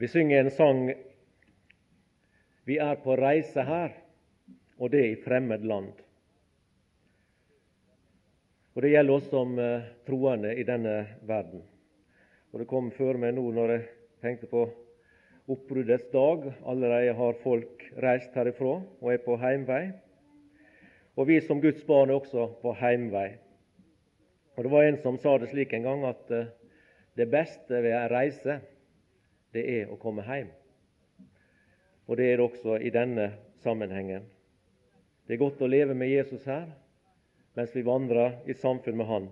Vi synger en sang Vi er på reise her, og det i fremmed land. Og Det gjelder oss som eh, troende i denne verden. Og Det kom før meg nå når jeg tenkte på oppbruddets dag. Allerede har folk reist herifra og er på heimvei. Og vi som Guds barn er også på heimvei. Og Det var en som sa det slik en gang at eh, det beste ved ei reise, det er å komme hjem. Og det er det også i denne sammenhengen. Det er godt å leve med Jesus her mens vi vandrer i samfunn med Han.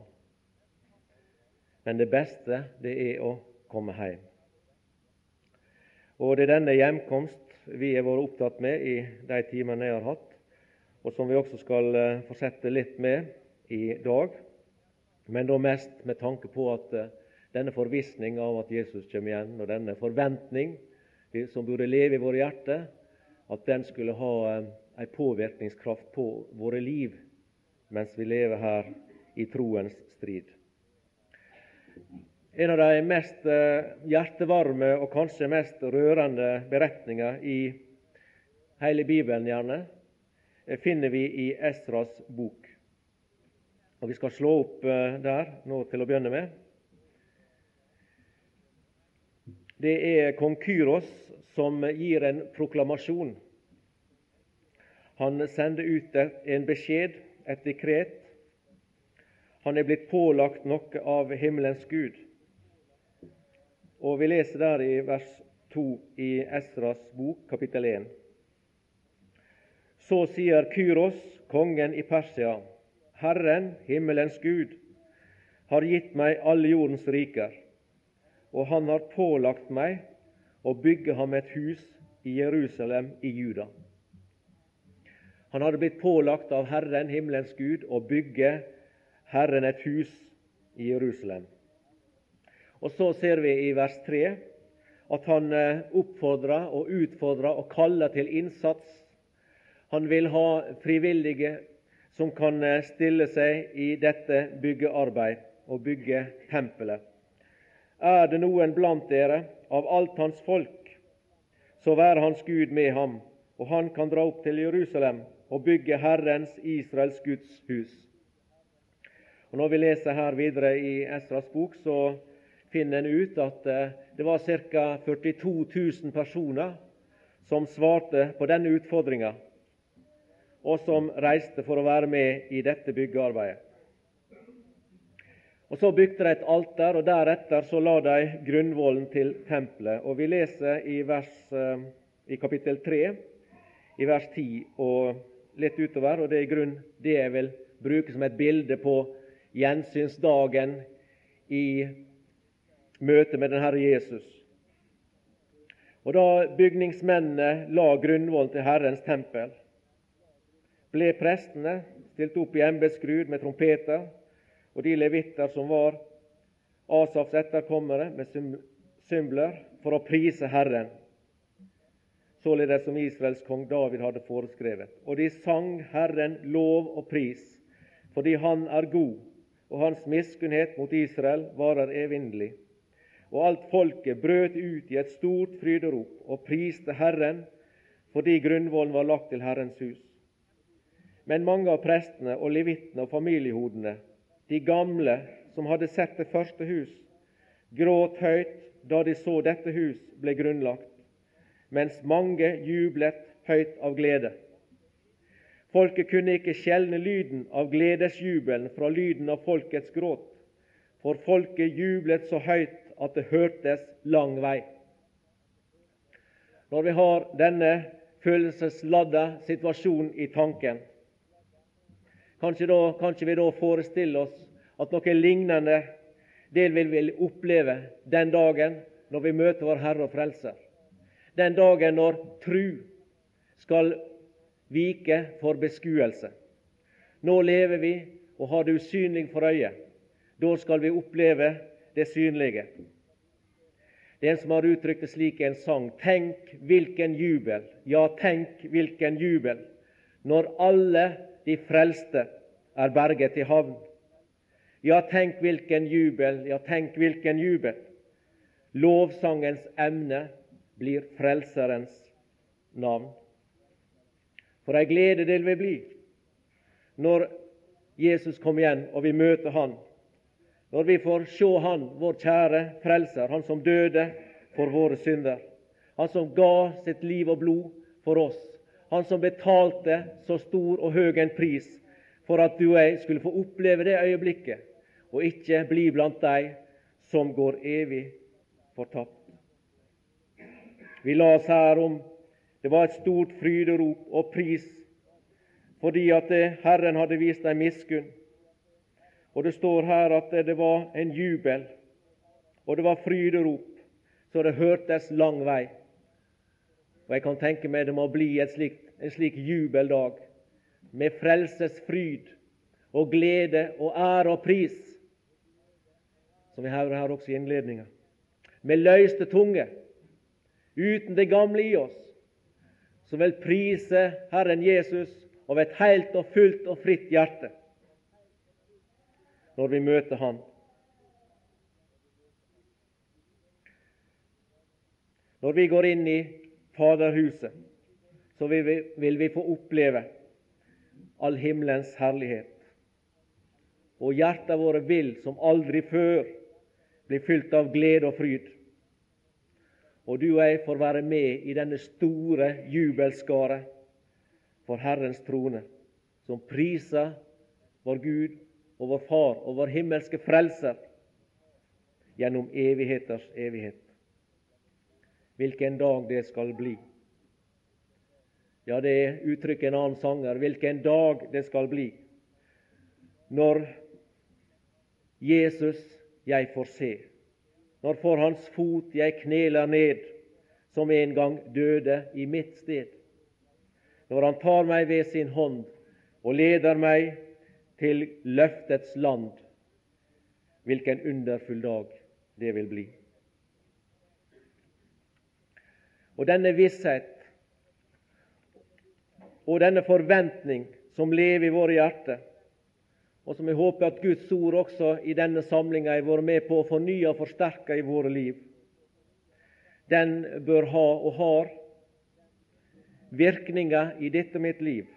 Men det beste, det er å komme hjem. Og det er denne hjemkomst vi har vært opptatt med i de timene jeg har hatt, og som vi også skal eh, fortsette litt med i dag, men da mest med tanke på at eh, denne forvissning av at Jesus kommer igjen, og denne forventning som burde leve i våre hjerter, at den skulle ha en eh, påvirkningskraft på våre liv mens vi lever her i troens strid. En av de mest eh, hjertevarme og kanskje mest rørende beretninger i hele Bibelen gjerne, eh, finner vi i Esras bok. Og Vi skal slå opp der nå til å begynne med. Det er kong Kyros som gir en proklamasjon. Han sender ut en beskjed, et dekret. Han er blitt pålagt noe av himmelens Gud. Og Vi leser der i vers 2 i Esras bok, kapittel 1. Så sier Kyros, kongen i Persia, Herren, himmelens Gud, har gitt meg alle jordens riker og han har pålagt meg å bygge ham et hus i Jerusalem i Juda. Han hadde blitt pålagt av Herren, himmelens Gud, å bygge Herren et hus i Jerusalem. Og Så ser vi i vers 3 at han eh, oppfordrer og utfordrer og kaller til innsats. Han vil ha frivillige som kan eh, stille seg i dette byggearbeid og bygge tempelet. Er det noen blant dere av alt hans folk, så være hans Gud med ham, og han kan dra opp til Jerusalem og bygge Herrens, Israels Guds hus. Og Når vi leser her videre i Esras bok, så finner en ut at eh, det var ca. 42 000 personer som svarte på denne utfordringa, og som reiste for å være med i dette byggearbeidet. Og Så bygde de et alter, og deretter så la de grunnvollen til tempelet. Og Vi leser i, vers, eh, i kapittel 3, i vers 10 og litt utover. og Det er i grunn det jeg vil bruke som et bilde på gjensynsdagen i møte med den Herre Jesus. Og Da bygningsmennene la grunnvollen til Herrens tempel, ble prestene stilt opp i embetsgrud med trompeter og de levitter som var Asafs etterkommere med symbler for å prise Herren, således som Israels kong David hadde foreskrevet. Og de sang Herren lov og pris, fordi Han er god, og Hans miskunnhet mot Israel varer evinnelig. Og alt folket brøt ut i et stort fryderop og priste Herren fordi grunnvollen var lagt til Herrens hus. Men mange av prestene og levittene og familiehodene de gamle som hadde sett det første hus, gråt høyt da de så dette hus ble grunnlagt, mens mange jublet høyt av glede. Folket kunne ikke skjelne lyden av gledesjubelen fra lyden av folkets gråt, for folket jublet så høyt at det hørtes lang vei. Når vi har denne følelsesladda situasjonen i tanken, Kanskje, da, kanskje vi da forestiller oss at noe lignende det vil vi oppleve den dagen når vi møter vår Herre og Frelser. Den dagen når tru skal vike for beskuelse. Nå lever vi og har det usynlig for øyet. Da skal vi oppleve det synlige. Det er en som har uttrykt det slik i en sang. Tenk hvilken jubel, ja, tenk hvilken jubel, når alle de frelste er berget i havn. Ja, tenk hvilken jubel, ja, tenk hvilken jubel! Lovsangens emne blir Frelserens navn. For ei glede det vil bli når Jesus kommer igjen og vi møter Han, når vi får se Han, vår kjære Frelser, Han som døde for våre synder, Han som ga sitt liv og blod for oss, Han som betalte så stor og høy en pris for at du og jeg skulle få oppleve det øyeblikket, og ikke bli blant de som går evig fortapt. Vi la oss her om det var et stort fryderop og pris fordi at Herren hadde vist dem miskunn. Og Det står her at det var en jubel, og det var fryderop, så det hørtes lang vei. Og Jeg kan tenke meg det må bli slik, en slik jubeldag med frelsesfryd og glede og ære og pris, som vi hører her også i innledninga. Med løyste tunge, uten det gamle i oss, som vil prise Herren Jesus av et helt og fullt og fritt hjerte når vi møter Han. Når vi går inn i Faderhuset, så vil vi, vil vi få oppleve all himmelens herlighet. Og hjertene våre vil som aldri før bli fylt av glede og fryd. Og du og jeg får være med i denne store jubelskare for Herrens trone, som priser vår Gud og vår Far og vår himmelske Frelser gjennom evigheters evighet. Hvilken dag det skal bli. Ja, det er uttrykket en annen sanger. Hvilken dag det skal bli når Jesus jeg får se, når for hans fot jeg kneler ned, som en gang døde i mitt sted. Når han tar meg ved sin hånd og leder meg til løftets land. Hvilken underfull dag det vil bli. Og denne visshet og denne forventning som lever i våre hjerter, og som jeg håper at Guds ord også i denne samlinga har vært med på å fornye og forsterke i våre liv, den bør ha og har virkninger i dette mitt liv.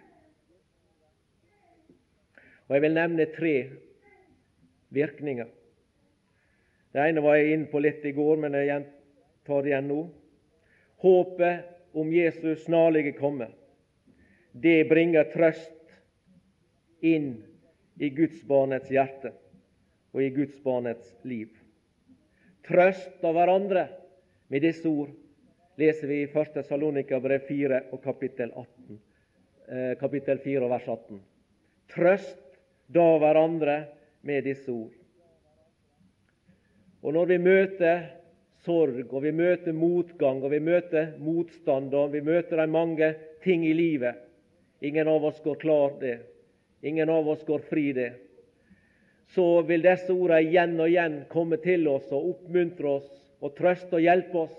Og Jeg vil nevne tre virkninger. Det ene var jeg inne på litt i går, men jeg tar det igjen nå. Håpet om Jesus snarlige komme det bringer trøst inn i gudsbarnets hjerte og i gudsbarnets liv. Trøst av hverandre med disse ord leser vi i 1. Salonika-brev 4 og kapittel, 18, eh, kapittel 4 og vers 18. Trøst da hverandre med disse ord. Og når vi møter sorg, og vi møter motgang, og vi møter motstand, og vi møter de mange ting i livet, Ingen av oss går klar det. Ingen av oss går fri det. Så vil disse ordene igjen og igjen komme til oss og oppmuntre oss og trøste og hjelpe oss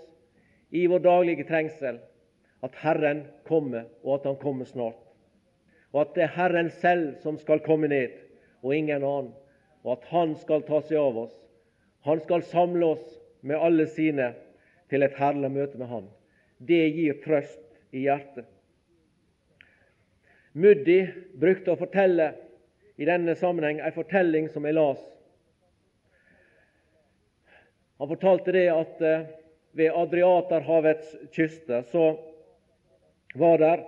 i vår daglige trengsel. At Herren kommer, og at Han kommer snart. Og at det er Herren selv som skal komme ned, og ingen annen. Og at Han skal ta seg av oss. Han skal samle oss med alle sine til et herlig møte med Han. Det gir trøst i hjertet. Muddi brukte å fortelle i denne sammenheng en fortelling som jeg las. Han fortalte det at eh, ved Adriaterhavets kyster så var der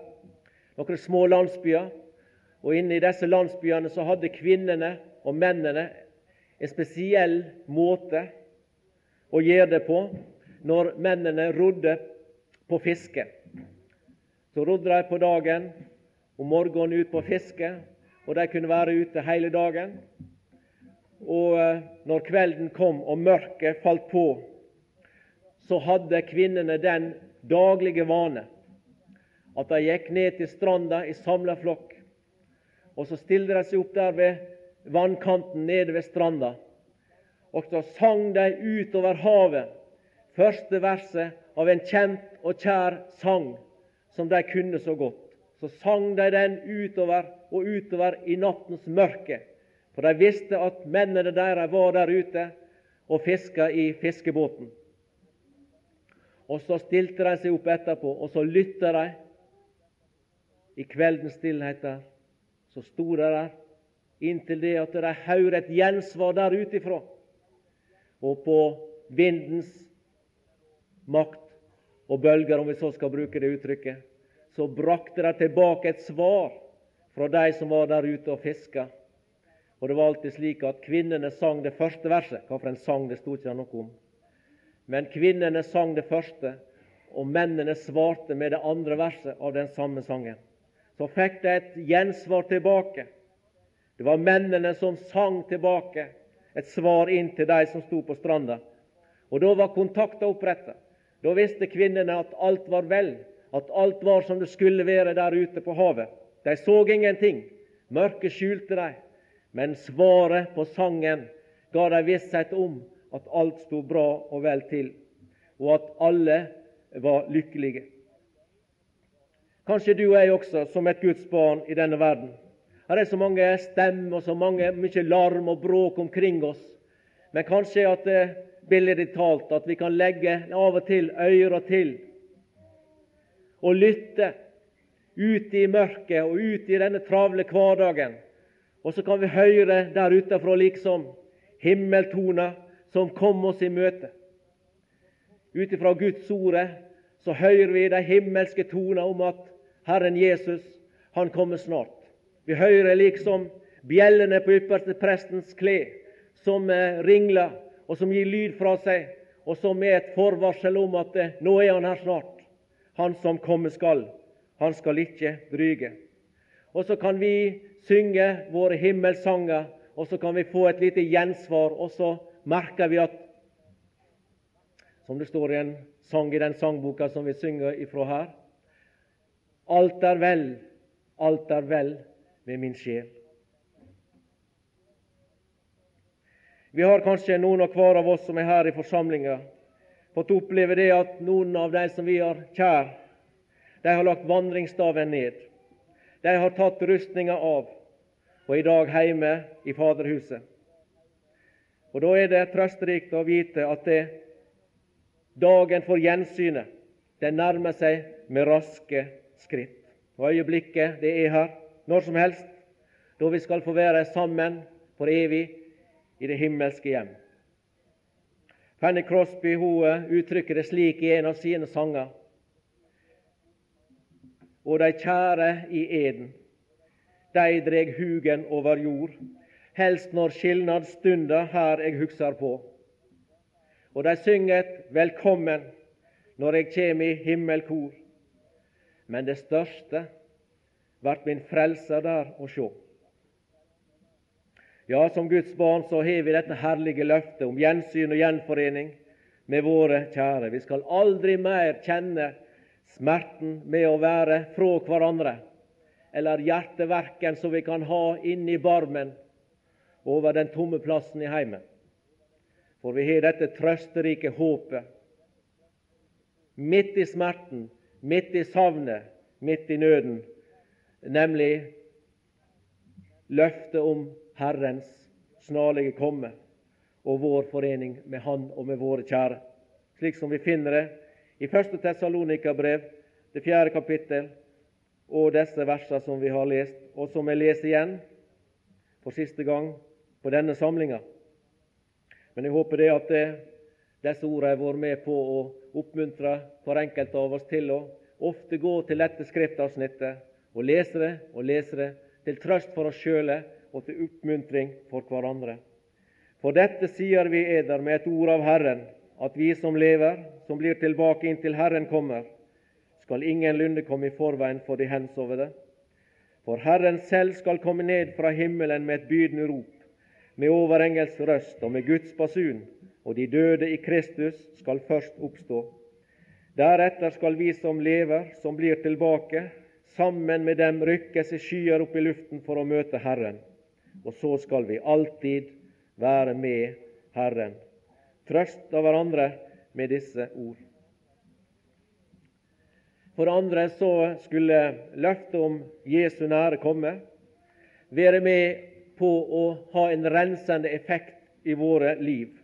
noen små landsbyer. Og inne i disse landsbyene så hadde kvinnene og mennene en spesiell måte å gjøre det på når mennene rodde på fiske. Så rodde de på dagen, om morgenen ut på fiske, og de kunne være ute hele dagen. Og eh, når kvelden kom og mørket falt på, så hadde kvinnene den daglige vane at de gikk ned til stranda i samla flokk. Og så stilte de seg opp der ved vannkanten nede ved stranda. Og så sang de utover havet første verset av en kjent og kjær sang som de kunne så godt så sang de den utover og utover i nattens mørke. For de visste at mennene deres var der ute og fiska i fiskebåten. Og så stilte de seg opp etterpå, og så lytta de. I kveldens stillhet der, så sto de der inntil det at de hører et gjensvar der utifra. Og på vindens makt og bølger, om vi så skal bruke det uttrykket, så brakte de tilbake et svar fra de som var der ute og fiska. Og det var alltid slik at kvinnene sang det første verset. Hvilken sang det sto ikke noe om. Men kvinnene sang det første, og mennene svarte med det andre verset av den samme sangen. Så fikk de et gjensvar tilbake. Det var mennene som sang tilbake et svar inn til de som sto på stranda. Og Da var kontakta oppretta. Da visste kvinnene at alt var vel, at alt var som det skulle være der ute på havet. De så ingenting. Mørket skjulte dem. Men svaret på sangen ga dem visshet om at alt sto bra og vel til, og at alle var lykkelige. Kanskje du og jeg også, som et Guds barn i denne verden. Her er så mange stemmer og så mange, mye larm og bråk omkring oss. Men kanskje at det eh, billedlig talt at vi kan legge av og til øra til og lytte ut i mørket og ut i denne travle hverdagen. Og så kan vi høre der utenfra liksom himmeltoner som kom oss i møte. Ut ifra Guds ordet så hører vi de himmelske toner om at Herren Jesus, han kommer snart. Vi hører liksom bjellene på ypperste prestens kle som eh, ringler, og som gir lyd fra seg, og som er et forvarsel om at eh, nå er han her snart. Han som komme skal, han skal ikke dryge. Og så kan vi synge våre himmelsanger, og så kan vi få et lite gjensvar, og så merker vi at Som det står i en sang i den sangboka som vi synger ifra her Alt er vel, alt er vel med min sjel. Vi har kanskje noen av hver av oss som er her i forsamlinga, fått oppleve det at noen av de som vi har kjær, de har lagt vandringsstaven ned. De har tatt rustninga av og i dag heime i Faderhuset. Og Da er det trøsterikt å vite at det, dagen for gjensynet den nærmer seg med raske skritt. Og Øyeblikket det er her når som helst, da vi skal få være sammen for evig i det himmelske hjem. Fanny Crosby hun uttrykker det slik i en av sine sanger. Og de kjære i eden, de dreg hugen over jord, helst når skilnadsstunda her eg hugsar på. Og de synger velkommen når eg kjem i himmelkor. Men det største vart min frelser der å sjå. Ja, som Guds barn så har vi dette herlige løftet om gjensyn og gjenforening med våre kjære. Vi skal aldri mer kjenne smerten med å være fra hverandre, eller hjerteverken som vi kan ha inni barmen over den tomme plassen i heimen. For vi har dette trøsterike håpet midt i smerten, midt i savnet, midt i nøden, nemlig løftet om Herrens snarlige komme og vår forening med Han og med våre kjære. Slik som vi finner det i 1. Tessalonika-brev, det fjerde kapittel, og disse versene som vi har lest, og som jeg leser igjen for siste gang på denne samlinga. Men jeg håper det at det, disse ordene har vært med på å oppmuntre for enkelte av oss til å ofte gå til dette skriftavsnittet og leser det og leser det til trøst for oss sjøle og til oppmuntring for hverandre. For dette sier vi eder med et ord av Herren, at vi som lever, som blir tilbake inntil Herren kommer, skal ingenlunde komme i forveien for de hensovede. For Herren selv skal komme ned fra himmelen med et bydende rop, med overengels røst og med Guds basun, og de døde i Kristus skal først oppstå. Deretter skal vi som lever, som blir tilbake, sammen med dem rykkes i skyer opp i luften for å møte Herren og så skal vi alltid være med Herren. Trøst av hverandre med disse ord. For det andre så skulle løftet om Jesu nære komme være med på å ha en rensende effekt i våre liv.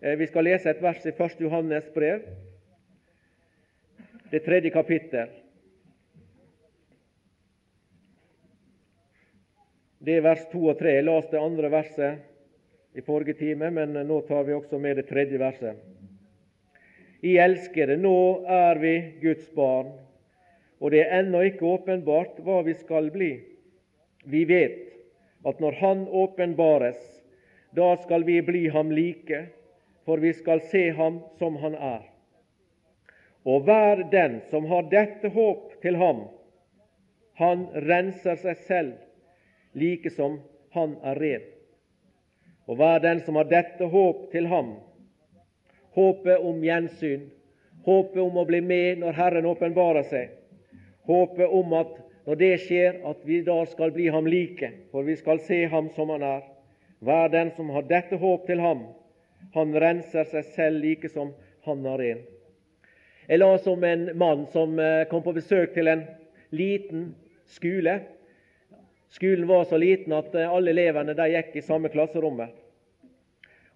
Eh, vi skal lese et vers i 1. Johannes brev, det tredje kapittel. Det er vers 2 og 3. Jeg las det andre verset i forrige time, men nå tar vi også med det tredje verset. I elskede, nå er vi Guds barn, og det er ennå ikke åpenbart hva vi skal bli. Vi vet at når Han åpenbares, da skal vi bli ham like, for vi skal se ham som han er. Og hver den som har dette håp til ham, han renser seg selv, like som han er ren. Og hver den som har dette håp til ham, håpet om gjensyn, håpet om å bli med når Herren åpenbarer seg, håpet om at når det skjer, at vi da skal bli ham like, for vi skal se ham som han er. Hver den som har dette håp til ham, han renser seg selv like som han er ren. Jeg las om en mann som eh, kom på besøk til en liten skole. Skolen var så liten at eh, alle elevene de gikk i samme klasserommet.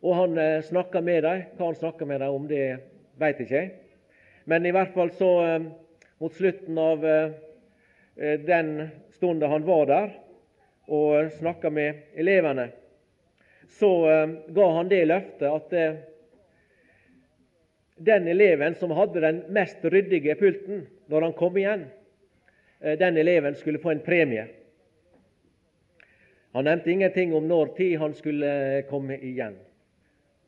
Og Han eh, snakka med dem. Hva han snakka med dem om, det veit ikke jeg. Men i hvert fall så, mot slutten av Eh, den stunden han var der og snakka med elevene, så eh, ga han det løftet at eh, den eleven som hadde den mest ryddige pulten når han kom igjen, den eleven skulle få en premie. Han nevnte ingenting om når tid han skulle komme igjen.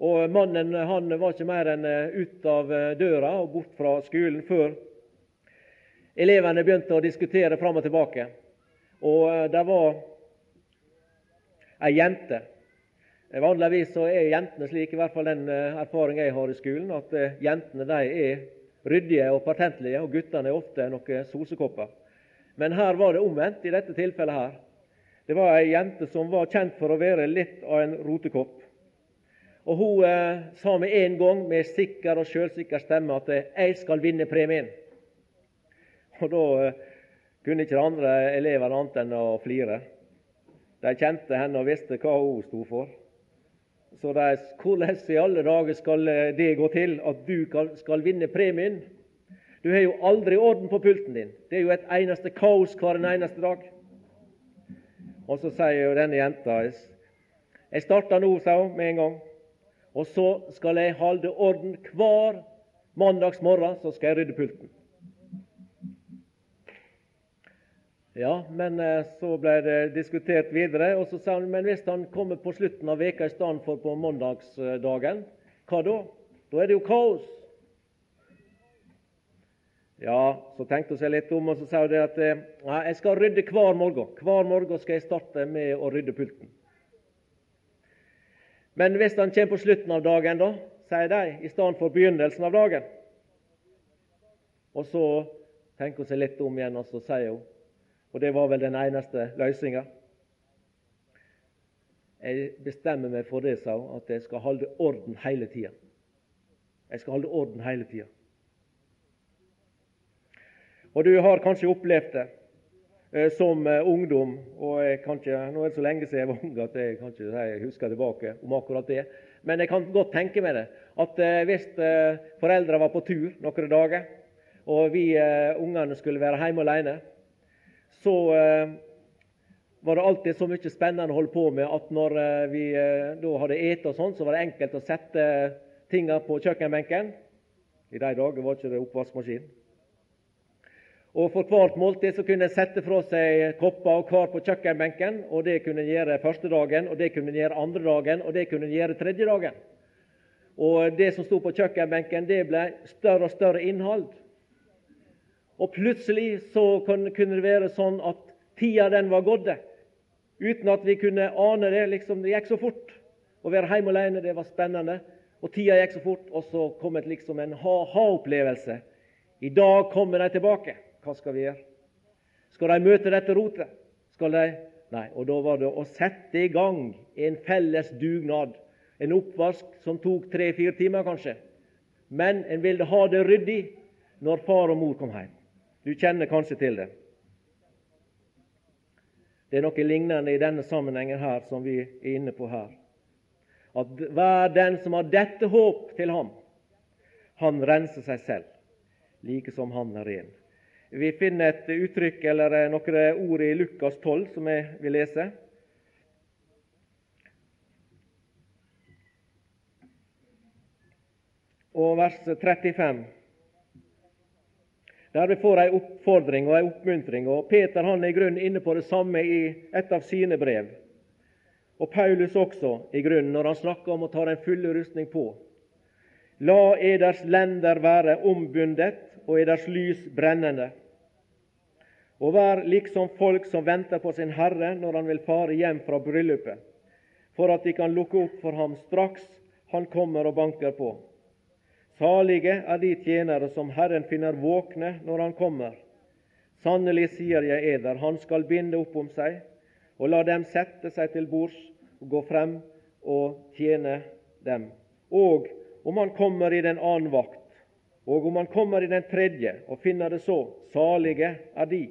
Og Mannen han var ikke mer enn ut av døra og bort fra skolen før Elevene begynte å diskutere fram og tilbake. Og eh, det var ei jente. Vanligvis så er jentene slik, i hvert fall den eh, erfaring jeg har i skolen, at eh, jentene de er ryddige og patentlige, og guttene er ofte noen sosekopper. Men her var det omvendt i dette tilfellet her. Det var ei jente som var kjent for å være litt av en rotekopp. Og Hun eh, sa med en gang med sikker og sjølsikker stemme at 'jeg skal vinne premien'. Og da eh, kunne ikke de andre elevene annet enn å flire. De kjente henne og visste hva hun sto for. Så de, hvordan i alle dager skal eh, det gå til at du skal vinne premien? Du har jo aldri orden på pulten din. Det er jo et eneste kaos hver eneste dag. Og så sier jo denne jenta Jeg starter nå, sa hun med en gang. Og så skal jeg holde orden hver mandagsmorgen, så skal jeg rydde pulten. Ja, men eh, så ble det diskutert videre, og så sa han men hvis han kommer på slutten av veka i stedet for på mandagsdagen, hva da? Da er det jo kaos. Ja, så tenkte hun seg litt om, og så sa hun at ja, eh, jeg skal rydde hver morgen. Hver morgen skal jeg starte med å rydde pulten. Men hvis han kommer på slutten av dagen, da, sier de, i stedet for begynnelsen av dagen. Og så tenker hun seg litt om igjen, og så sier hun og det var vel den eneste løsninga. Jeg bestemmer meg for det, sa hun, at jeg skal holde orden hele tida. Jeg skal holde orden hele tida. Og du har kanskje opplevd det eh, som eh, ungdom. og jeg kan ikke, Nå er det så lenge siden jeg var ung at jeg kan ikke si jeg husker tilbake om akkurat det. Men jeg kan godt tenke meg det. At eh, hvis eh, foreldre var på tur noen dager, og vi ungene skulle være hjemme alene, så var det alltid så mye spennende å holde på med at når vi da hadde spist og sånn, så var det enkelt å sette tingene på kjøkkenbenken. I de dager var det ikke oppvaskmaskin. Og For hvert måltid så kunne en sette fra seg kopper og kar på kjøkkenbenken. og Det kunne en gjøre første dagen, og det kunne en gjøre andre dagen, og det kunne en gjøre tredje dagen. Og Det som sto på kjøkkenbenken, det ble større og større innhold. Og plutselig så kunne det være sånn at tida den var gått, uten at vi kunne ane det. liksom Det gikk så fort. Å være hjemme alene det var spennende, og tida gikk så fort. Og så kom det liksom en ha-ha-opplevelse. I dag kommer de tilbake. Hva skal vi gjøre? Skal de møte dette rotet? Skal de Nei. Og da var det å sette i gang en felles dugnad. En oppvask som tok tre-fire timer, kanskje. Men en ville ha det ryddig når far og mor kom hjem. Du kjenner kanskje til det. Det er noe lignende i denne sammenhengen her som vi er inne på her. At hver den som har dette håp til ham, han renser seg selv, like som han er ren. Vi finner et uttrykk eller noen ord i Lukas 12 som jeg vil lese. Og vers 35. Der vi får ei oppfordring og ei oppmuntring. og Peter han er i grunnen inne på det samme i et av sine brev. Og Paulus også, i grunnen, når han snakker om å ta den fulle rustning på. La eders lender være ombundet og eders lys brennende. Og vær liksom folk som venter på sin Herre når han vil fare hjem fra bryllupet, for at de kan lukke opp for ham straks han kommer og banker på. Salige er de tjenere som Herren finner våkne når han kommer. Sannelig sier jeg eder, han skal binde opp om seg og la dem sette seg til bords og gå frem og tjene dem. Og om han kommer i den annen vakt, og om han kommer i den tredje og finner det så, salige er de.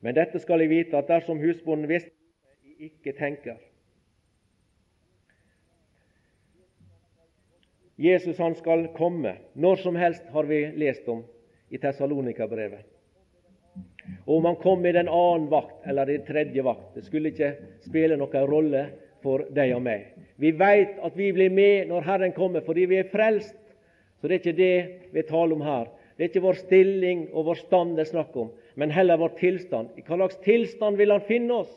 Men dette skal jeg vite, at dersom husbonden visste jeg ikke tenker. Jesus han skal komme når som helst, har vi lest om i Tessalonika-brevet. Og om han kom i den annen vakt eller i den tredje vakt, det skulle ikke spille noen rolle for deg og meg. Vi veit at vi blir med når Herren kommer, fordi vi er frelst. Så det er ikke det vi taler om her. Det er ikke vår stilling og vår stand det er snakk om, men heller vår tilstand. I hva slags tilstand vil Han finne oss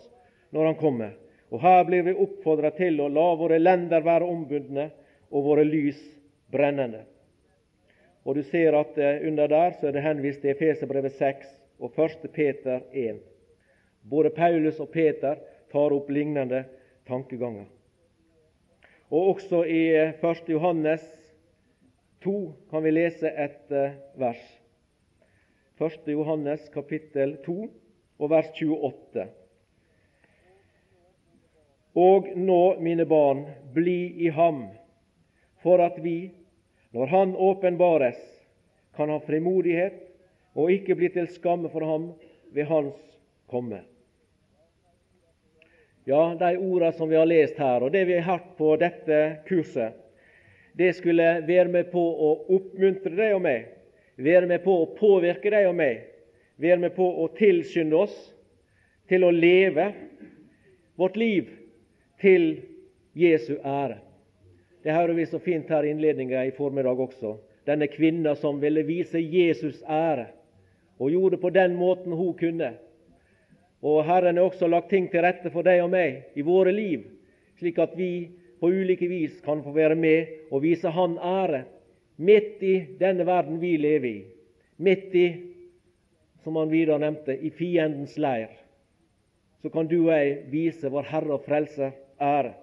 når Han kommer? Og Her blir vi oppfordra til å la våre lender være ombundne og våre lys brennende. Og Du ser at eh, under der så er det henvist til Efeserbrevet 6 og 1. Peter 1. Både Paulus og Peter tar opp lignende tankeganger. Og også i 1. Eh, Johannes 2 kan vi lese et eh, vers. 1. Johannes kapittel 2 og vers 28. Og nå, mine barn, bli i ham, for at vi, når Han åpenbares, kan ha frimodighet og ikke bli til skamme for ham ved Hans komme. Ja, de ordene som vi har lest her, og det vi har hørt på dette kurset, det skulle være med på å oppmuntre deg og meg, være med på å påvirke deg og meg, være med på å tilskynde oss til å leve vårt liv til Jesu ære. Det hører vi så fint her i innledninga i formiddag også. Denne kvinna som ville vise Jesus ære, og gjorde på den måten hun kunne. Og Herren har også lagt ting til rette for deg og meg i våre liv, slik at vi på ulike vis kan få være med og vise Han ære midt i denne verden vi lever i, midt i, som han videre nevnte, i fiendens leir. Så kan du og jeg vise vår Herre og Frelser ære.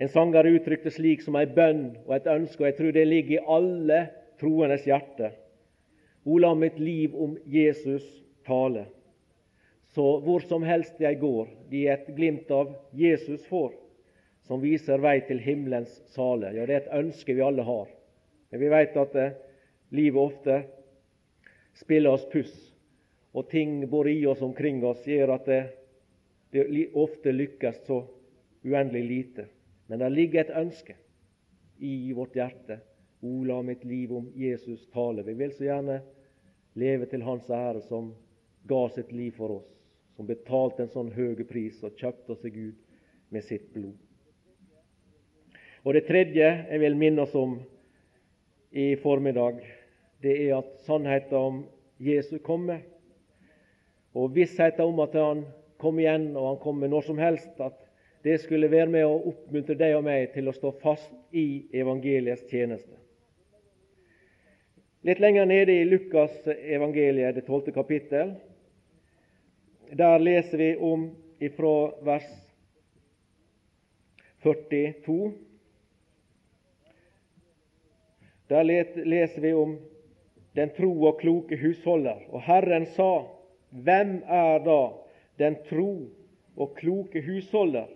En sanger uttrykte slik som ei bønn og et ønske, og jeg tror det ligger i alle troendes hjerte. O, la mitt liv om Jesus tale. Så hvor som helst jeg går, de et glimt av Jesus får, som viser vei til himmelens sale. Ja, det er et ønske vi alle har. Men vi vet at eh, livet ofte spiller oss puss, og ting bor i oss omkring oss gjør at det, det ofte lykkes så uendelig lite. Men det ligger et ønske i vårt hjerte. O, la mitt liv om Jesus tale. Vi vil så gjerne leve til Hans ære, som ga sitt liv for oss som betalte en sånn høy pris og kjøpte seg ut med sitt blod. Og Det tredje jeg vil minne oss om i formiddag, det er at sannheten om Jesu komme og vissheten om at han kom igjen, og han kommer når som helst, at det skulle være med å oppmuntre deg og meg til å stå fast i evangeliets tjeneste. Litt lenger nede i Lukas evangeliet, det tolvte kapittel, der leser vi om ifra vers 42. Der leser vi om den tro og kloke husholder. Og Herren sa, Hvem er da den tro og kloke husholder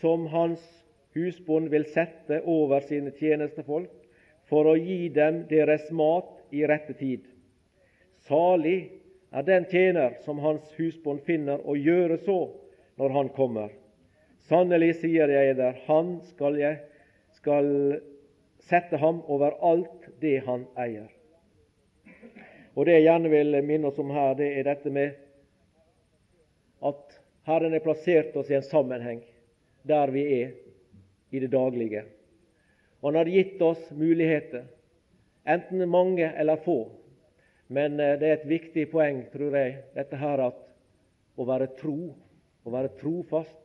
som hans husbond vil sette over sine tjenestefolk for å gi dem deres mat i rette tid? Salig er den tjener som hans husbond finner å gjøre så når han kommer. Sannelig sier jeg der, han skal, jeg, skal sette ham over alt det han eier. Og Det jeg gjerne vil minne oss om her, det er dette med at Herren har plassert oss i en sammenheng der vi er i det daglige. Og Han har gitt oss muligheter, enten mange eller få. Men eh, det er et viktig poeng, tror jeg, dette her at å være tro, å være trofast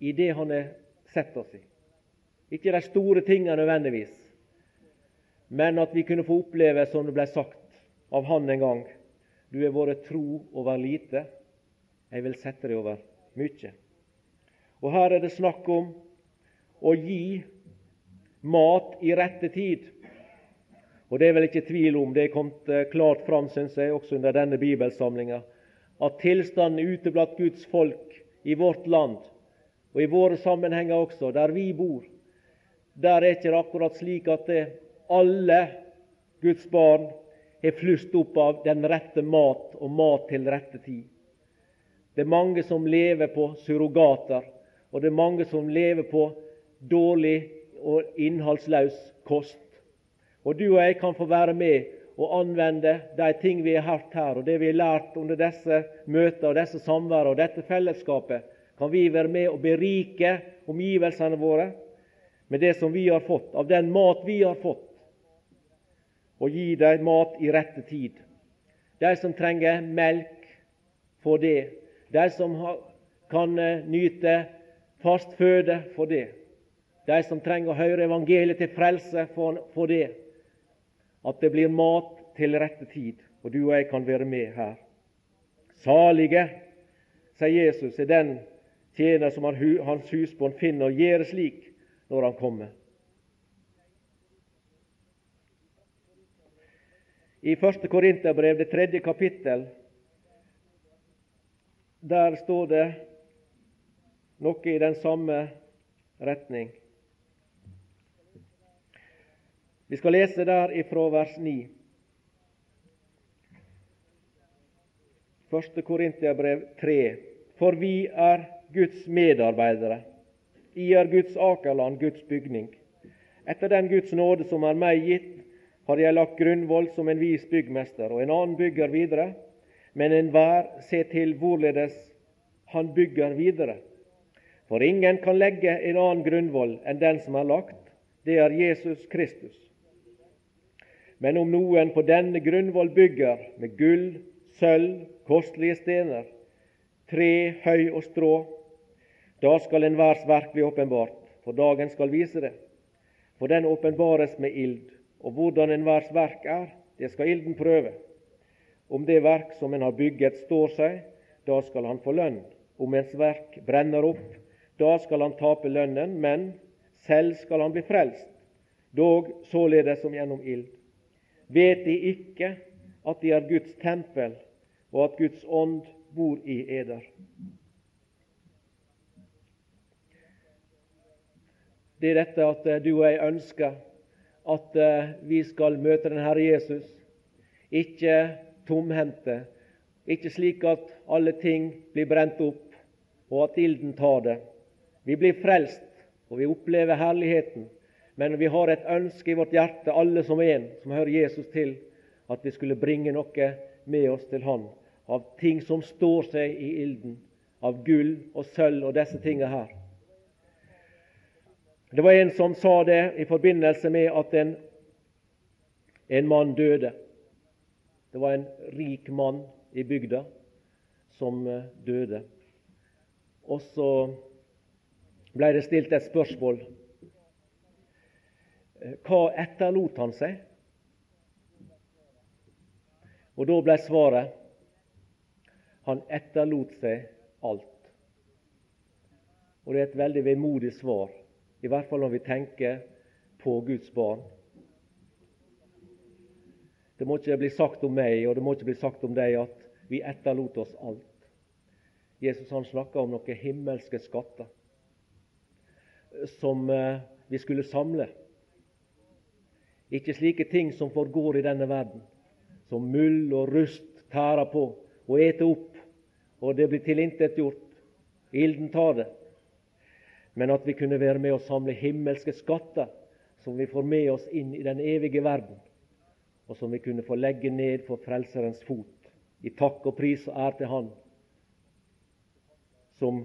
i det Han har sett oss i. Ikke de store tingene nødvendigvis, men at vi kunne få oppleve, som det ble sagt av han en gang, du har vært tro over lite, jeg vil sette deg over mye. Og Her er det snakk om å gi mat i rette tid. Og Det er vel ikke tvil om, det er kommet eh, klart fram, synes jeg, også under denne bibelsamlinga, at tilstanden ute blant Guds folk i vårt land, og i våre sammenhenger også, der vi bor, der er ikke det akkurat slik at det, alle Guds barn har flust opp av den rette mat og mat til rette tid. Det er mange som lever på surrogater, og det er mange som lever på dårlig og innholdsløs kost. Og du og jeg kan få være med og anvende de ting vi har hørt her, og det vi har lært under disse møter og disse samvær og dette fellesskapet, kan vi være med og berike omgivelsene våre med det som vi har fått, av den mat vi har fått, og gi dem mat i rette tid. De som trenger melk, får det. De som kan eh, nyte fast føde, får det. De som trenger å høre evangeliet til frelse, får det. At det blir mat til rette tid, og du og jeg kan være med her. Salige, sier Jesus, er den tjener som hans husbånd finner og gjør slik når han kommer. I 1. Korinterbrev, det tredje kapittel, der står det noe i den samme retning. Vi skal lese der ifra vers 9. 1. Korinterbrev 3. For vi er Guds medarbeidere i er Guds akerland, Guds bygning. Etter den Guds nåde som er meg gitt, har jeg lagt grunnvoll som en vis byggmester, og en annen bygger videre. Men enhver ser til hvorledes han bygger videre. For ingen kan legge en annen grunnvoll enn den som er lagt, det er Jesus Kristus. Men om noen på denne grunnvoll bygger med gull, sølv, kostelige stener, tre, høy og strå, da skal enhvers verk bli åpenbart, for dagen skal vise det. For den åpenbares med ild, og hvordan enhvers verk er, det skal ilden prøve. Om det verk som en har bygget, står seg, da skal han få lønn. Om ens verk brenner opp, da skal han tape lønnen, men selv skal han bli frelst, dog således som gjennom ild. Vet De ikke at De er Guds tempel, og at Guds ånd bor i eder? det er dette at du og jeg ønsker at eh, vi skal møte den Herre Jesus, ikke tomhendte, ikke slik at alle ting blir brent opp, og at ilden tar det. Vi blir frelst, og vi opplever herligheten, men vi har et ønske i vårt hjerte, alle som en som hører Jesus til, at vi skulle bringe noe med oss til Han, av ting som står seg i ilden, av gull og sølv og disse tingene her. Det var en som sa det i forbindelse med at en, en mann døde. Det var en rik mann i bygda som eh, døde. Og så ble det stilt et spørsmål. Eh, hva etterlot han seg? Og da ble svaret han etterlot seg alt. Og det er et veldig vemodig svar i hvert fall når vi tenker på Guds barn. Det må ikke bli sagt om meg og det må ikke bli sagt om deg at vi etterlot oss alt. Jesus han snakka om noen himmelske skatter som eh, vi skulle samle. Ikke slike ting som forgår i denne verden, som mull og rust tærer på og eter opp, og det blir tilintetgjort. Ilden tar det men at vi kunne være med å samle himmelske skatter som vi får med oss inn i den evige verden, og som vi kunne få legge ned for Frelserens fot, i takk og pris og ære til Han som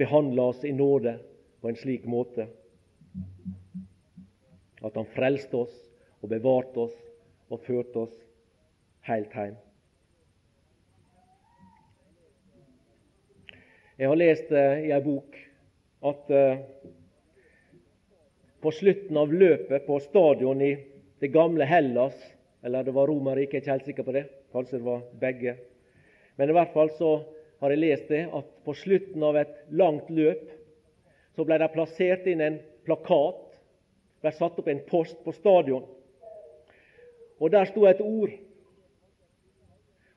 behandla oss i nåde på en slik måte at Han frelste oss og bevarte oss og førte oss heilt heim. Jeg har lest uh, i ei bok at uh, på slutten av løpet på stadion i det gamle Hellas, eller det var Romerriket, jeg er ikke helt sikker på det, kanskje det var begge, men i hvert fall så har jeg lest det at på slutten av et langt løp så ble det plassert inn en plakat, ble satt opp en post på stadion, og der sto et ord.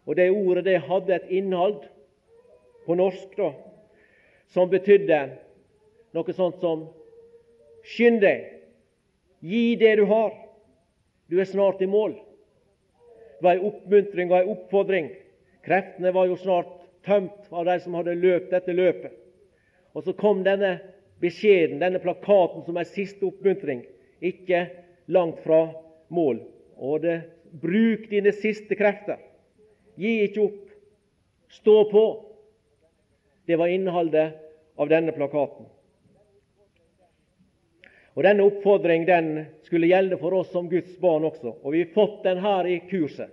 Og det ordet det hadde et innhold på norsk da, som betydde noe sånt som Skynd deg, gi det du har, du er snart i mål. Det var en oppmuntring og en oppfordring. Kreftene var jo snart tømt av de som hadde løpt dette løpet. Og så kom denne beskjeden, denne plakaten, som en siste oppmuntring, ikke langt fra mål. Og det bruk dine siste krefter. Gi ikke opp. Stå på. Det var innholdet av denne plakaten. Og Denne oppfordring den skulle gjelde for oss som Guds barn også. Og vi har fått den her i kurset.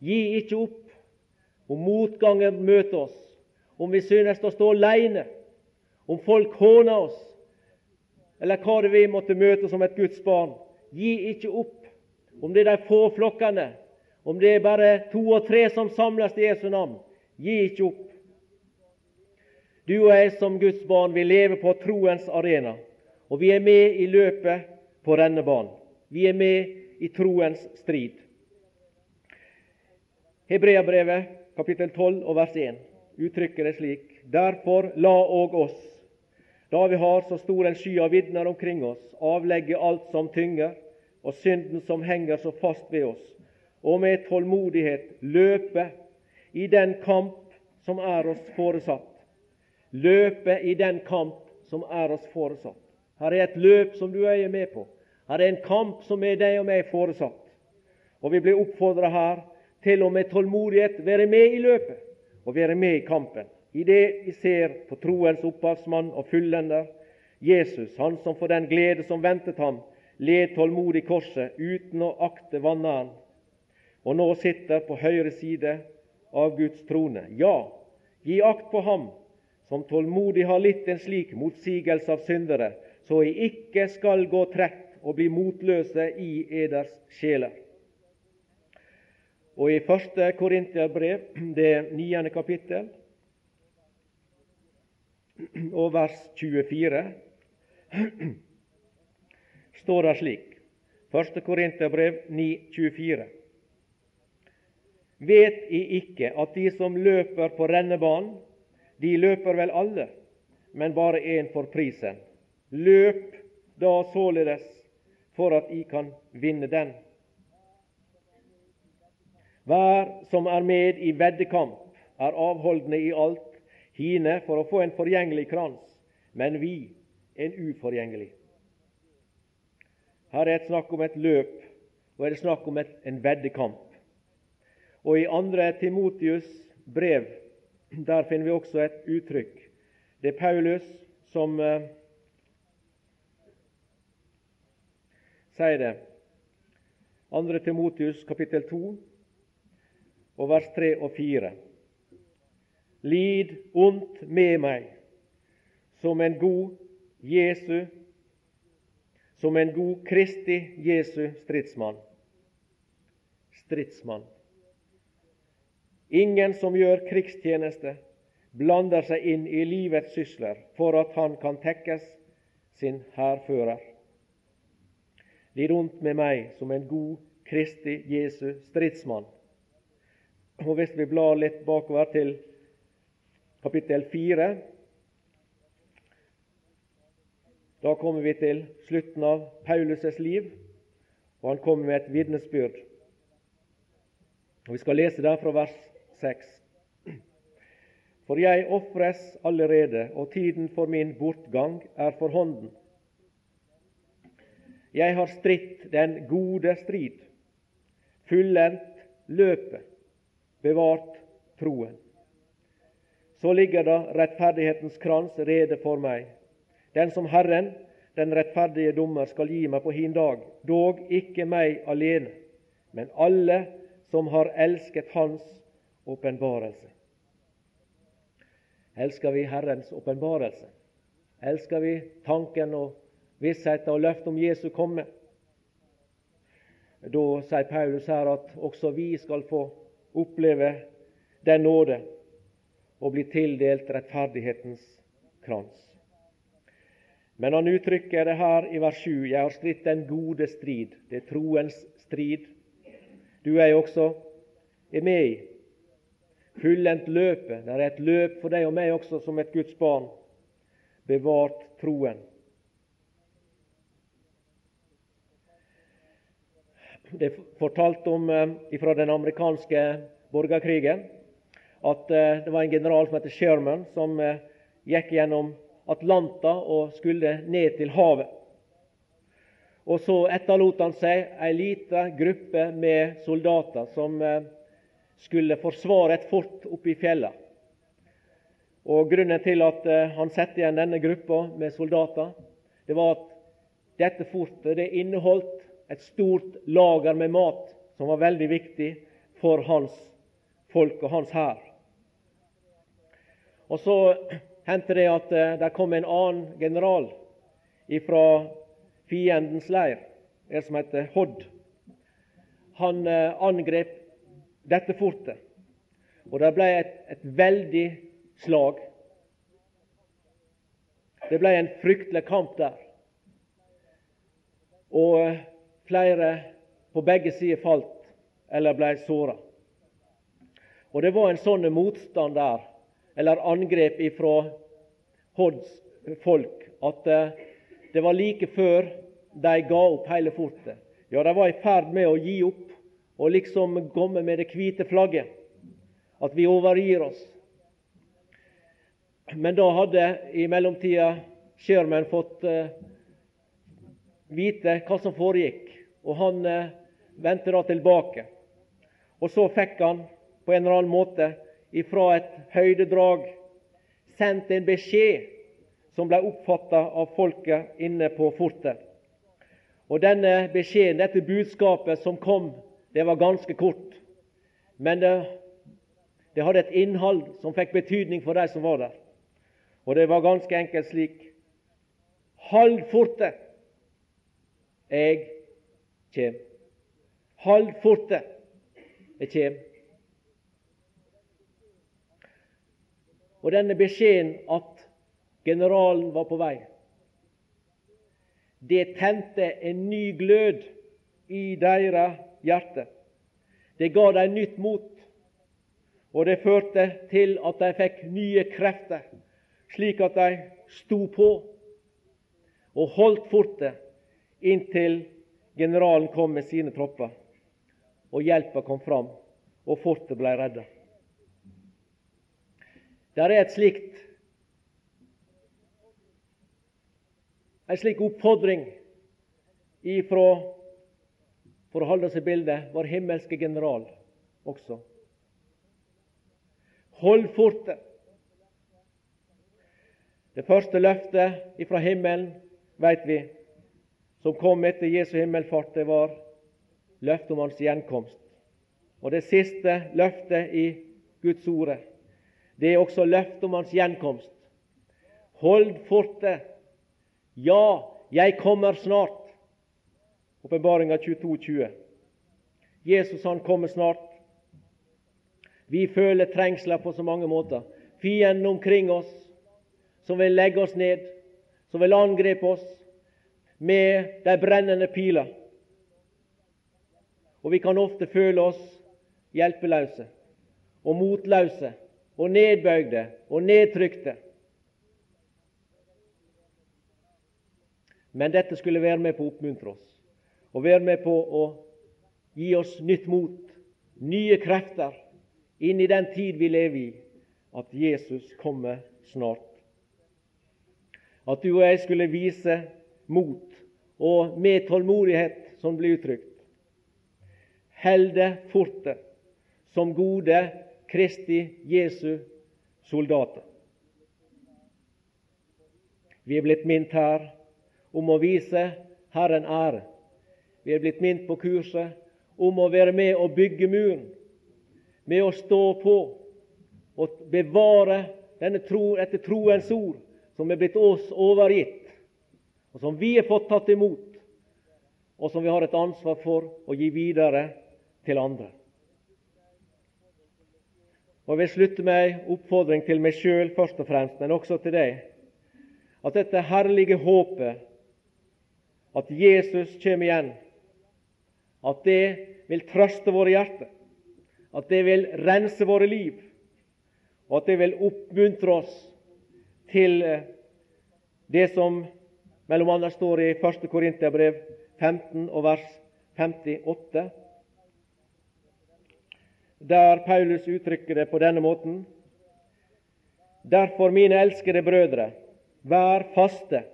Gi ikke opp om motgangen møter oss, om vi synes å stå alene, om folk håner oss, eller hva det vi måtte møte som et Guds barn. Gi ikke opp. Om det er de få flokkene, om det er bare to og tre som samles i Jesu navn. Gi ikke opp. Du og jeg som Guds barn, vil leve på troens arena. Og vi er med i løpet på rennebanen. Vi er med i troens strid. Hebreabrevet kapittel 12 og vers 1 uttrykker det slik.: Derfor la òg oss, da vi har så stor en sky av vitner omkring oss, avlegge alt som tynger, og synden som henger så fast ved oss, og med tålmodighet løpe i den kamp som er oss foresatt. Løpe i den kamp som er oss foresatt. Her er et løp som du er med på. Her er en kamp som er deg og meg foresatt. Og vi blir oppfordra her til å med tålmodighet være med i løpet og være med i kampen. I det vi ser på troens opphavsmann og fullender, Jesus, han som for den glede som ventet ham, led tålmodig korset uten å akte vanæren, og nå sitter på høyre side av Guds trone. Ja, gi akt på ham som tålmodig har litt en slik motsigelse av syndere, så I ikke skal gå trett og bli motløse i eders sjeler. Og i første Korinterbrev, det niende kapittel, og vers 24, står det slik Første Korinterbrev 24. Vet I ikke at de som løper på rennebanen, de løper vel alle, men bare én for prisen. Løp da således for at I kan vinne den. Hver som er med i veddekamp, er avholdende i alt, hine for å få en forgjengelig krans, men vi en uforgjengelig. Her er det snakk om et løp, og er det snakk om et, en veddekamp. Og i 2. Timotius brev der finner vi også et uttrykk. Det er Paulus som sier det. 2. Timotius kapittel 2 og vers 3 og 4. Lid ondt med meg som en god Jesu, som en god Kristi Jesu stridsmann. Stridsmann. Ingen som gjør krigstjeneste, blander seg inn i livets sysler for at han kan tekkes sin hærfører. Lid rundt med meg som en god Kristi Jesu stridsmann. Og Hvis vi blar litt bakover til kapittel 4, da kommer vi til slutten av Paulus' liv, og han kommer med et vitnesbyrd. Vi skal lese der fra vers 6. For jeg ofres allerede, og tiden for min bortgang er for hånden. Jeg har stritt den gode strid, fullendt løpet, bevart troen. Så ligger da rettferdighetens krans rede for meg, den som Herren, den rettferdige dommer, skal gi meg på hin dag, dog ikke meg alene, men alle som har elsket Hans åpenbarelse. Elsker vi Herrens åpenbarelse? Elsker vi tanken og vissheten og løftet om Jesu komme? Da sier Paulus her at også vi skal få oppleve den nåde og bli tildelt rettferdighetens krans. Men han uttrykker det her i vers 7. Jeg har stritt den gode strid. Det er troens strid. Du er jo også er med i. Fullendt løpet. Det er et løp for deg og meg også som et Guds barn. Bevart troen. Det er fortalt om eh, fra den amerikanske borgerkrigen at eh, det var en general som het Sherman, som eh, gikk gjennom Atlanta og skulle ned til havet. Og så etterlot han seg ei lita gruppe med soldater som skulle forsvare et fort oppe i fjellene. Og Grunnen til at han satte igjen denne gruppa med soldater, det var at dette fortet det inneholdt et stort lager med mat som var veldig viktig for hans folk og hans hær. Og Så hendte det at eh, det kom en annen general fra fiendens leir, en som heter Hodd. Han eh, angrep dette fortet, og det ble et, et veldig slag. Det ble en fryktelig kamp der. Og eh, Flere på begge sider falt eller ble såra. Og det var en sånn motstand der, eller angrep ifra Hods folk, at eh, det var like før de ga opp hele fortet. Ja, de var i ferd med å gi opp og liksom komme med det hvite flagget. At vi overgir oss. Men da hadde i mellomtida Sherman fått uh, vite hva som foregikk og han eh, vendte da tilbake. Og så fikk han på en eller annen måte ifra et høydedrag sendt en beskjed som ble oppfatta av folket inne på fortet. Og denne beskjeden, dette budskapet som kom, det var ganske kort. Men det, det hadde et innhold som fikk betydning for de som var der. Og det var ganske enkelt slik Hold fortet! Jeg kjem. Hold fortet, det kjem. Og denne beskjeden at generalen var på vei, det tente en ny glød i deres hjerte. Det ga dem nytt mot, og det førte til at de fikk nye krefter, slik at de sto på og holdt fortet inntil Generalen kom med sine tropper, og hjelpa kom fram, og fortet ble redda. Der er et slikt en slik oppfordring ifra, for å holde i bildet, vår himmelske general også. Hold fortet. Det første løftet ifra himmelen veit vi som kom etter Jesu himmelfart, det var løftet om hans gjenkomst. Og det siste løftet i Guds ordet, det er også løftet om hans gjenkomst. Hold forte. Ja, jeg kommer snart. Åpenbaringa 22,20. Jesus han kommer snart. Vi føler trengsler på så mange måter. Fienden omkring oss som vil legge oss ned, som vil angripe oss, med de brennende piler. Og vi kan ofte føle oss hjelpeløse og motløse og nedbøyde og nedtrykte. Men dette skulle være med på å oppmuntre oss og være med på å gi oss nytt mot, nye krefter, inn i den tid vi lever i, at Jesus kommer snart. At du og jeg skulle vise mot og med tålmodighet, som blir uttrykt. Held det forte som gode Kristi Jesu soldater. Vi er blitt minnet her om å vise Herren ære. Vi er blitt minnet på kurset om å være med og bygge muren, med å stå på og bevare denne tro etter troens ord som er blitt oss overgitt, og som vi har fått tatt imot, og som vi har et ansvar for å gi videre til andre. Og Jeg vil slutte med en oppfordring til meg sjøl først og fremst, men også til deg. At dette herlige håpet, at Jesus kommer igjen, at det vil trøste våre hjerter, at det vil rense våre liv, og at det vil oppmuntre oss til det som mellom annet står det i 1. Korinterbrev 15 og vers 58, der Paulus uttrykker det på denne måten. Derfor, mine elskede brødre, vær faste,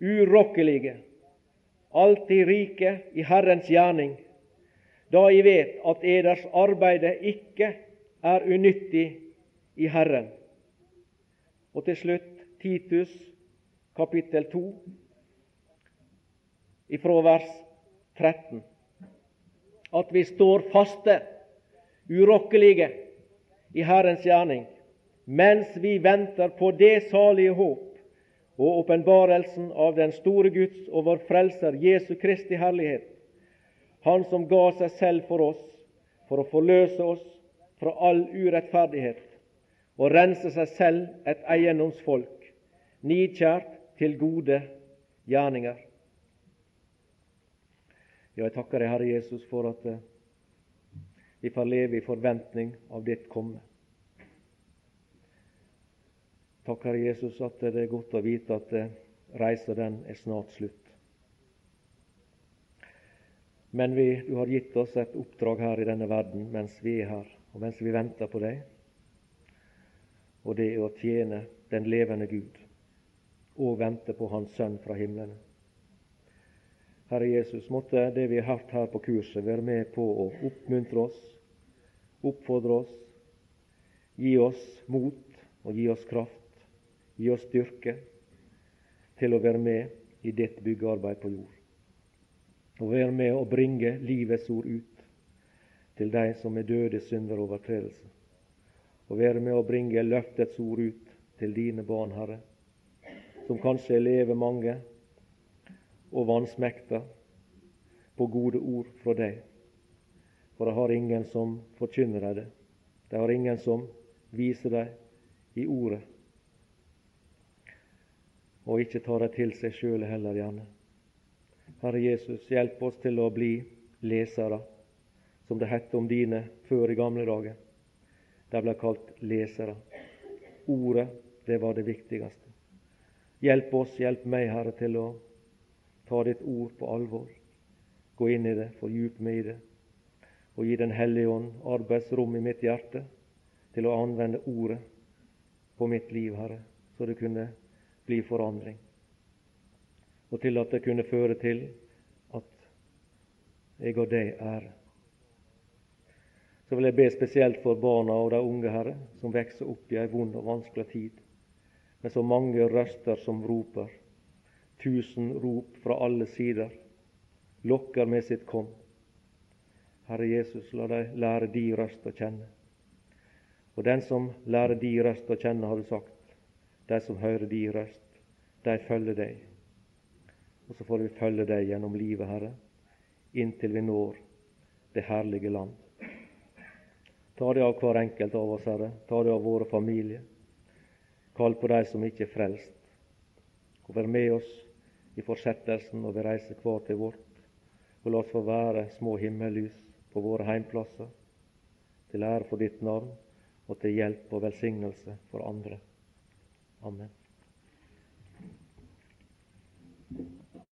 urokkelige, alltid rike i Herrens gjerning, da I vet at eders arbeide ikke er unyttig i Herren. Og til slutt Titus kapittel 2, ifra vers 13. At vi står faste, urokkelige i Herrens gjerning, mens vi venter på det salige håp og åpenbarelsen av den store Guds og vår Frelser Jesu Kristi herlighet, Han som ga seg selv for oss for å forløse oss fra all urettferdighet og rense seg selv et eiendomsfolk, nidkjært til gode gjerninger. Ja, jeg takker deg, Herre Jesus, for at eh, vi får leve i forventning av ditt komme. Takk, Herre Jesus, at det er godt å vite at eh, reisa den er snart slutt. Men vi, du har gitt oss et oppdrag her i denne verden mens vi er her, og mens vi venter på deg og det er å tjene den levende Gud og vente på Hans Sønn fra himmelen. Herre Jesus, måtte det vi har hørt her på kurset, være med på å oppmuntre oss, oppfordre oss, gi oss mot og gi oss kraft, gi oss styrke til å være med i ditt byggearbeid på jord. Og være med å bringe livets ord ut til de som er døde synder og overtredelser og være med å bringe løftets ord ut til dine barn, Herre, som kanskje lever mange og vansmekta på gode ord fra deg. For de har ingen som forkynner deg det. De har ingen som viser deg i ordet, og ikke tar det til seg sjøl heller, gjerne. Herre Jesus, hjelp oss til å bli lesere, som det het om dine før i gamle dager. De ble kalt lesere. Ordet, det var det viktigste. Hjelp oss, hjelp meg, Herre, til å ta ditt ord på alvor. Gå inn i det, fordyp meg i det, og gi Den hellige ånd arbeidsrom i mitt hjerte til å anvende ordet på mitt liv, Herre, så det kunne bli forandring. Og til at det kunne føre til at jeg og deg er. så vil jeg be spesielt for barna og de unge, Herre, som vokser opp i ei vond og vanskelig tid, med så mange røster som roper. Tusen rop fra alle sider lokker med sitt kom. Herre Jesus, la deg lære de røst å kjenne. Og den som lærer de røst å kjenne, har du sagt, de som hører de røst, de følger deg. Og så får vi følge deg gjennom livet, Herre, inntil vi når det herlige land. Ta det av hver enkelt av oss, Herre. Ta det av våre familier. Kall på de som ikke er frelst. Og vær med oss i fortsettelsen når vi reiser hver til vårt. Og la oss få være små himmellys på våre heimplasser, til ære for ditt navn og til hjelp og velsignelse for andre. Amen.